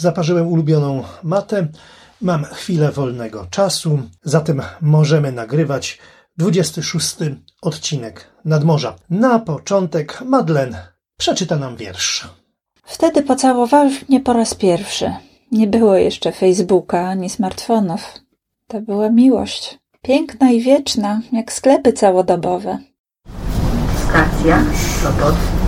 Zaparzyłem ulubioną matę, mam chwilę wolnego czasu, zatem możemy nagrywać 26 odcinek Nadmorza. Na początek Madlen przeczyta nam wiersz. Wtedy pocałowałeś mnie po raz pierwszy. Nie było jeszcze Facebooka ani smartfonów. To była miłość. Piękna i wieczna, jak sklepy całodobowe. Stacja Sopot.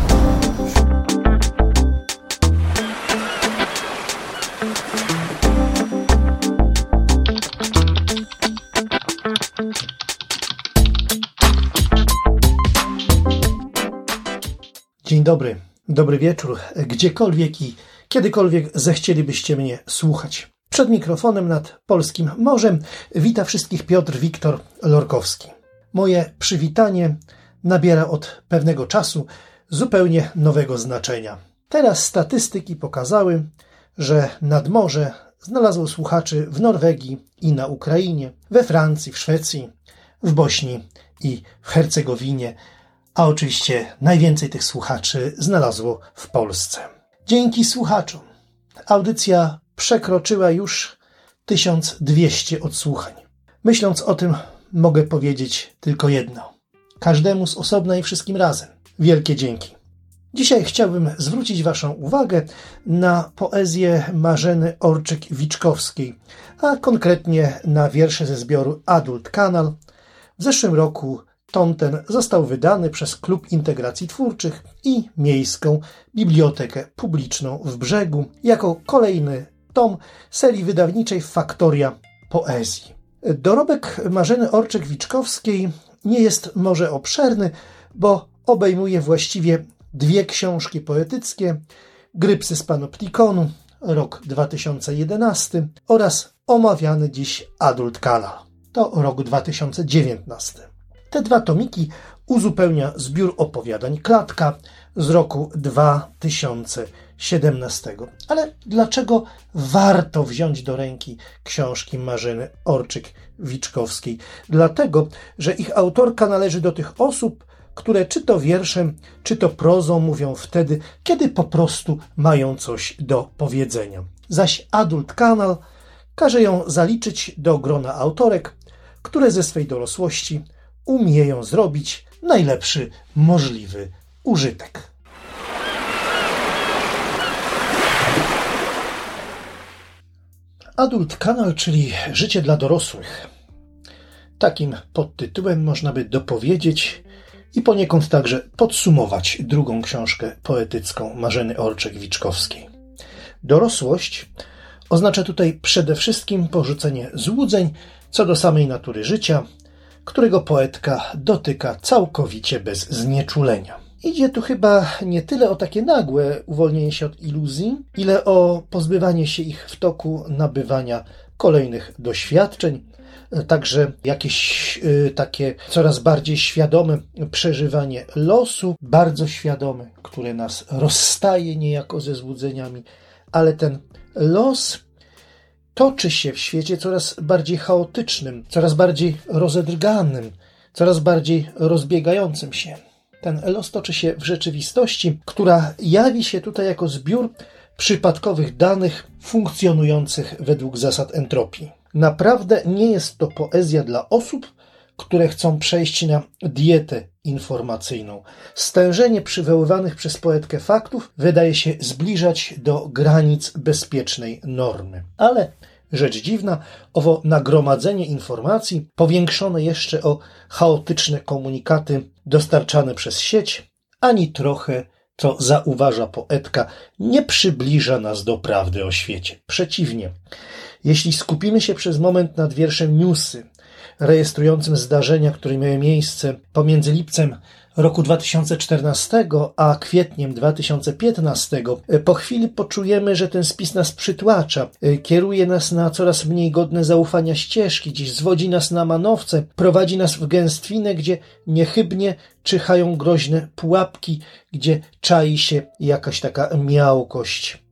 Dobry, dobry wieczór, gdziekolwiek i kiedykolwiek zechcielibyście mnie słuchać. Przed mikrofonem nad polskim morzem wita wszystkich Piotr Wiktor Lorkowski. Moje przywitanie nabiera od pewnego czasu zupełnie nowego znaczenia. Teraz statystyki pokazały, że nadmorze znalazło słuchaczy w Norwegii i na Ukrainie, we Francji, w Szwecji, w Bośni i w Hercegowinie, a oczywiście najwięcej tych słuchaczy znalazło w Polsce. Dzięki słuchaczom audycja przekroczyła już 1200 odsłuchań. Myśląc o tym, mogę powiedzieć tylko jedno. Każdemu z osobna i wszystkim razem. Wielkie dzięki. Dzisiaj chciałbym zwrócić Waszą uwagę na poezję Marzeny Orczyk-Wiczkowskiej, a konkretnie na wiersze ze zbioru Adult Kanal. W zeszłym roku tom ten został wydany przez Klub Integracji Twórczych i Miejską Bibliotekę Publiczną w Brzegu jako kolejny tom serii wydawniczej Faktoria Poezji. Dorobek Marzeny Orczyk-Wiczkowskiej nie jest może obszerny, bo obejmuje właściwie dwie książki poetyckie, Grypsy z Panoptikonu, rok 2011 oraz omawiany dziś Adult Kanal, to rok 2019. Te dwa tomiki uzupełnia zbiór opowiadań Klatka z roku 2017. Ale dlaczego warto wziąć do ręki książki Marzyny Orczyk-Wiczkowskiej? Dlatego, że ich autorka należy do tych osób, które czy to wierszem, czy to prozą mówią wtedy, kiedy po prostu mają coś do powiedzenia. Zaś Adult Kanal każe ją zaliczyć do grona autorek, które ze swej dorosłości umieją zrobić najlepszy możliwy użytek. Adult Kanal, czyli życie dla dorosłych. Takim podtytułem można by dopowiedzieć i poniekąd także podsumować drugą książkę poetycką Marzeny Orczek-Wiczkowskiej. Dorosłość oznacza tutaj przede wszystkim porzucenie złudzeń co do samej natury życia, którego poetka dotyka całkowicie bez znieczulenia. Idzie tu chyba nie tyle o takie nagłe uwolnienie się od iluzji, ile o pozbywanie się ich w toku nabywania kolejnych doświadczeń, także jakieś y, takie coraz bardziej świadome przeżywanie losu, bardzo świadome, które nas rozstaje niejako ze złudzeniami, ale ten los toczy się w świecie coraz bardziej chaotycznym, coraz bardziej rozedrganym, coraz bardziej rozbiegającym się. Ten los toczy się w rzeczywistości, która jawi się tutaj jako zbiór przypadkowych danych funkcjonujących według zasad entropii. Naprawdę nie jest to poezja dla osób, które chcą przejść na dietę informacyjną. Stężenie przywoływanych przez poetkę faktów wydaje się zbliżać do granic bezpiecznej normy. Ale rzecz dziwna, owo nagromadzenie informacji, powiększone jeszcze o chaotyczne komunikaty dostarczane przez sieć, ani trochę, co zauważa poetka, nie przybliża nas do prawdy o świecie. Przeciwnie, jeśli skupimy się przez moment nad wierszem Newsy, rejestrującym zdarzenia, które miały miejsce pomiędzy lipcem roku 2014 a kwietniem 2015, po chwili poczujemy, że ten spis nas przytłacza, kieruje nas na coraz mniej godne zaufania ścieżki, gdzieś zwodzi nas na manowce, prowadzi nas w gęstwinę, gdzie niechybnie czyhają groźne pułapki, gdzie czai się jakaś taka miałkość.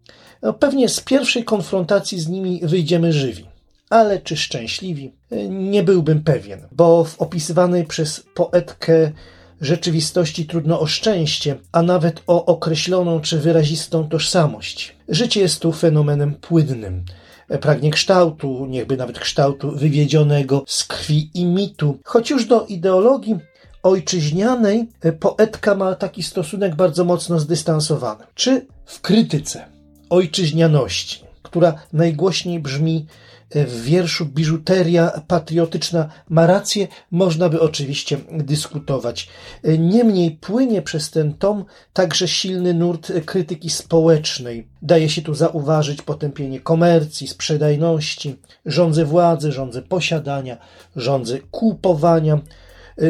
No, pewnie z pierwszej konfrontacji z nimi wyjdziemy żywi. Ale czy szczęśliwi? Nie byłbym pewien, bo w opisywanej przez poetkę rzeczywistości trudno o szczęście, a nawet o określoną czy wyrazistą tożsamość. Życie jest tu fenomenem płynnym. Pragnie kształtu, niechby nawet kształtu wywiedzionego z krwi i mitu, choć już do ideologii ojczyźnianej poetka ma taki stosunek bardzo mocno zdystansowany. Czy w krytyce ojczyźnianości, która najgłośniej brzmi w wierszu biżuteria patriotyczna ma rację, można by oczywiście dyskutować. Niemniej płynie przez ten tom także silny nurt krytyki społecznej. Daje się tu zauważyć potępienie komercji, sprzedajności, rządzy władzy, rządzy posiadania, rządzy kupowania,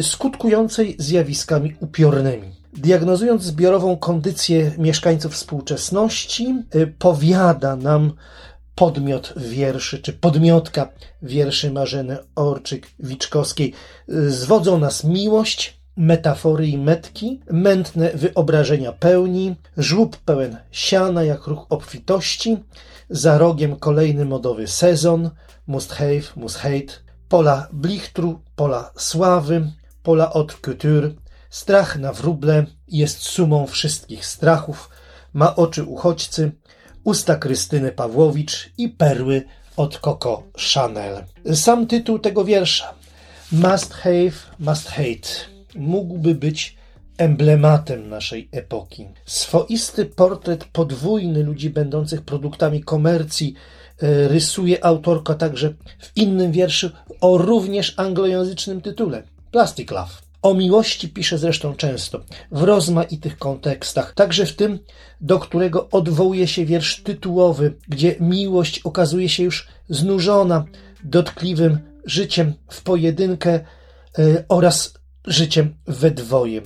skutkującej zjawiskami upiornymi. Diagnozując zbiorową kondycję mieszkańców współczesności, powiada nam podmiot wierszy, czy podmiotka wierszy Marzeny Orczyk-Wiczkowskiej. Zwodzą nas miłość, metafory i metki, mętne wyobrażenia pełni, żłób pełen siana jak ruch obfitości, za rogiem kolejny modowy sezon, must have, must hate, pola blichtru, pola sławy, pola haute couture, strach na wróble jest sumą wszystkich strachów, ma oczy uchodźcy, usta Krystyny Pawłowicz i perły od Coco Chanel. Sam tytuł tego wiersza Must have, must hate mógłby być emblematem naszej epoki. Swoisty portret podwójny ludzi będących produktami komercji e, rysuje autorka także w innym wierszu o również anglojęzycznym tytule Plastic Love. O miłości pisze zresztą często, w rozmaitych kontekstach, także w tym, do którego odwołuje się wiersz tytułowy, gdzie miłość okazuje się już znużona dotkliwym życiem w pojedynkę yy, oraz życiem we dwoje.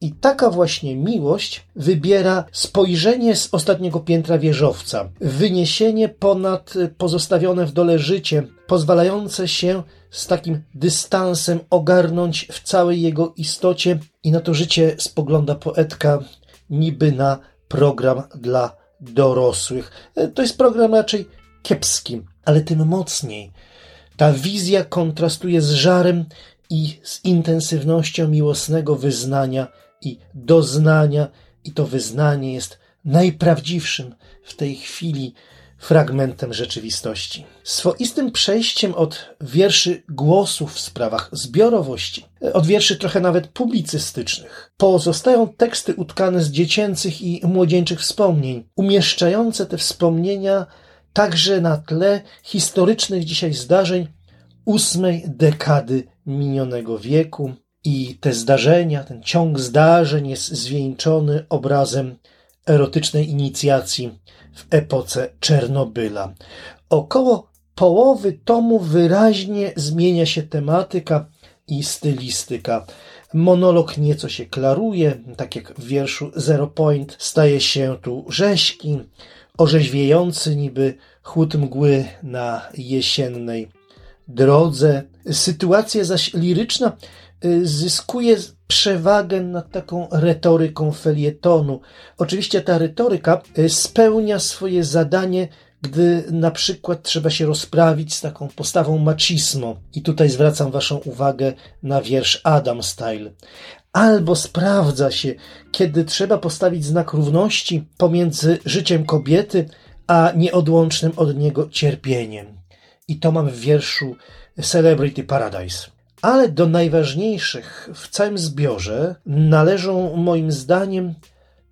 I taka właśnie miłość wybiera spojrzenie z ostatniego piętra wieżowca, wyniesienie ponad pozostawione w dole życie, pozwalające się z takim dystansem ogarnąć w całej jego istocie i na to życie spogląda poetka niby na program dla dorosłych. To jest program raczej kiepski, ale tym mocniej. Ta wizja kontrastuje z żarem i z intensywnością miłosnego wyznania i doznania, i to wyznanie jest najprawdziwszym w tej chwili fragmentem rzeczywistości. Swoistym przejściem od wierszy głosów w sprawach zbiorowości, od wierszy trochę nawet publicystycznych, pozostają teksty utkane z dziecięcych i młodzieńczych wspomnień, umieszczające te wspomnienia także na tle historycznych dzisiaj zdarzeń ósmej dekady minionego wieku. I te zdarzenia, ten ciąg zdarzeń jest zwieńczony obrazem erotycznej inicjacji w epoce Czernobyla. Około połowy tomu wyraźnie zmienia się tematyka i stylistyka. Monolog nieco się klaruje, tak jak w wierszu Zero Point staje się tu rzeźki, orzeźwiający niby chłód mgły na jesiennej drodze. Sytuacja zaś liryczna zyskuje przewagę nad taką retoryką felietonu. Oczywiście ta retoryka y, spełnia swoje zadanie, gdy na przykład trzeba się rozprawić z taką postawą machismo. I tutaj zwracam Waszą uwagę na wiersz Adam Style. Albo sprawdza się, kiedy trzeba postawić znak równości pomiędzy życiem kobiety a nieodłącznym od niego cierpieniem. I to mam w wierszu Celebrity Paradise. Ale do najważniejszych w całym zbiorze należą moim zdaniem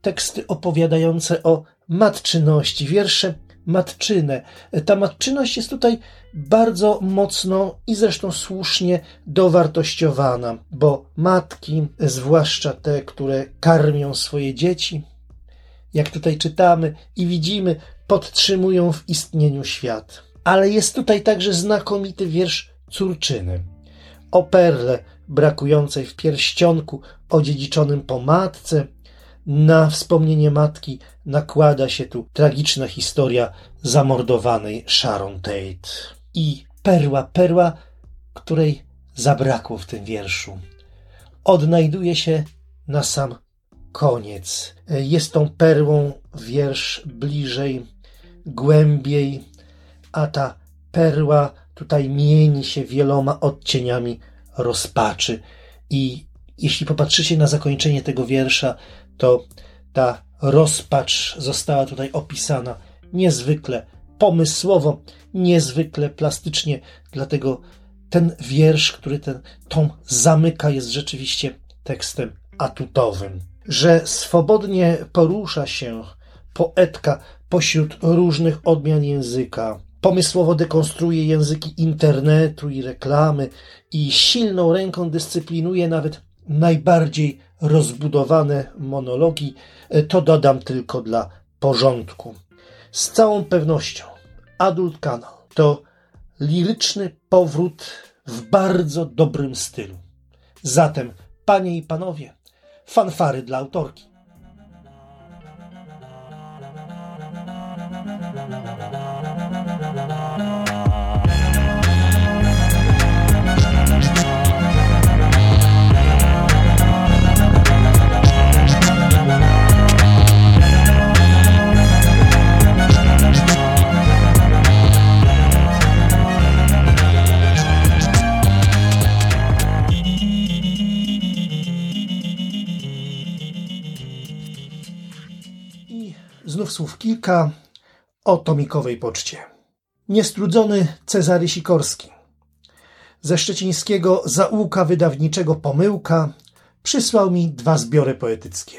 teksty opowiadające o matczyności, wiersze matczyne. Ta matczyność jest tutaj bardzo mocno i zresztą słusznie dowartościowana, bo matki, zwłaszcza te, które karmią swoje dzieci, jak tutaj czytamy i widzimy, podtrzymują w istnieniu świat. Ale jest tutaj także znakomity wiersz córczyny. O perle brakującej w pierścionku odziedziczonym po matce, na wspomnienie matki nakłada się tu tragiczna historia zamordowanej Sharon Tate. I perła, perła, której zabrakło w tym wierszu, odnajduje się na sam koniec. Jest tą perłą wiersz bliżej, głębiej, a ta perła tutaj mieni się wieloma odcieniami rozpaczy. I jeśli popatrzycie na zakończenie tego wiersza, to ta rozpacz została tutaj opisana niezwykle pomysłowo, niezwykle plastycznie, dlatego ten wiersz, który ten tom zamyka, jest rzeczywiście tekstem atutowym. Że swobodnie porusza się poetka pośród różnych odmian języka, pomysłowo dekonstruuje języki internetu i reklamy i silną ręką dyscyplinuje nawet najbardziej rozbudowane monologi, to dodam tylko dla porządku. Z całą pewnością Adult Kanal to liryczny powrót w bardzo dobrym stylu. Zatem, panie i panowie, fanfary dla autorki. Słów kilka o tomikowej poczcie. Niestrudzony Cezary Sikorski. Ze szczecińskiego zaułka wydawniczego Pomyłka przysłał mi dwa zbiory poetyckie.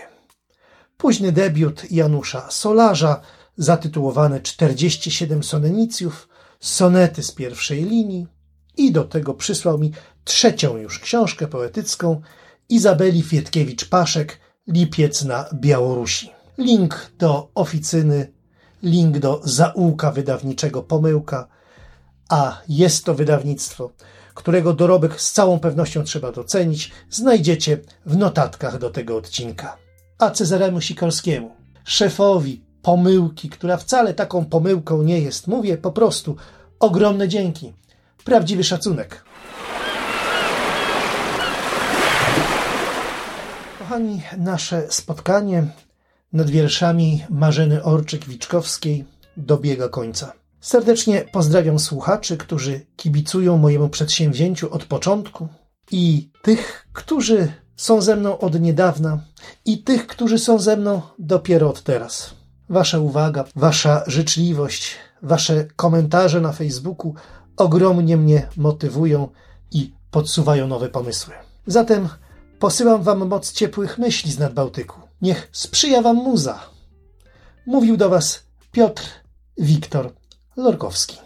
Późny debiut Janusza Solarza, zatytułowany 47 sonenicjów, sonety z pierwszej linii i do tego przysłał mi trzecią już książkę poetycką Izabeli Fietkiewicz-Paszek Lipiec na Białorusi. Link do oficyny, link do zaułka wydawniczego Pomyłka, a jest to wydawnictwo, którego dorobek z całą pewnością trzeba docenić, znajdziecie w notatkach do tego odcinka. A Cezaremu Sikorskiemu, szefowi pomyłki, która wcale taką pomyłką nie jest, mówię po prostu ogromne dzięki. Prawdziwy szacunek. Kochani, nasze spotkanie nad wierszami Marzeny Orczyk-Wiczkowskiej dobiega końca. Serdecznie pozdrawiam słuchaczy, którzy kibicują mojemu przedsięwzięciu od początku i tych, którzy są ze mną od niedawna i tych, którzy są ze mną dopiero od teraz. Wasza uwaga, wasza życzliwość, wasze komentarze na Facebooku ogromnie mnie motywują i podsuwają nowe pomysły. Zatem posyłam wam moc ciepłych myśli z nadbałtyku. Niech sprzyja wam muza. Mówił do was Piotr Wiktor Lorkowski.